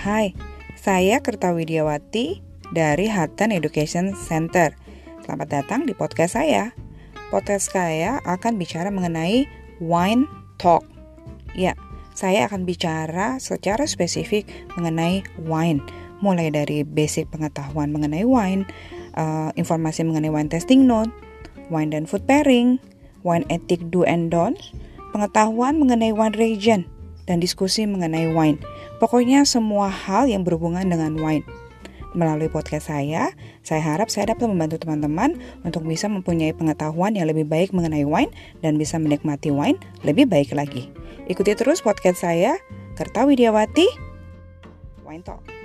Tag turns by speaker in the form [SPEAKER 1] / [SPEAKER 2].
[SPEAKER 1] Hai, saya Kerta Widiawati dari Hutton Education Center. Selamat datang di podcast saya. Podcast saya akan bicara mengenai wine talk. Ya, saya akan bicara secara spesifik mengenai wine, mulai dari basic pengetahuan mengenai wine, uh, informasi mengenai wine tasting note, wine dan food pairing, wine ethic do and don'ts, pengetahuan mengenai wine region, dan diskusi mengenai wine. Pokoknya semua hal yang berhubungan dengan wine. Melalui podcast saya, saya harap saya dapat membantu teman-teman untuk bisa mempunyai pengetahuan yang lebih baik mengenai wine dan bisa menikmati wine lebih baik lagi. Ikuti terus podcast saya, Kerta Widiawati, Wine Talk.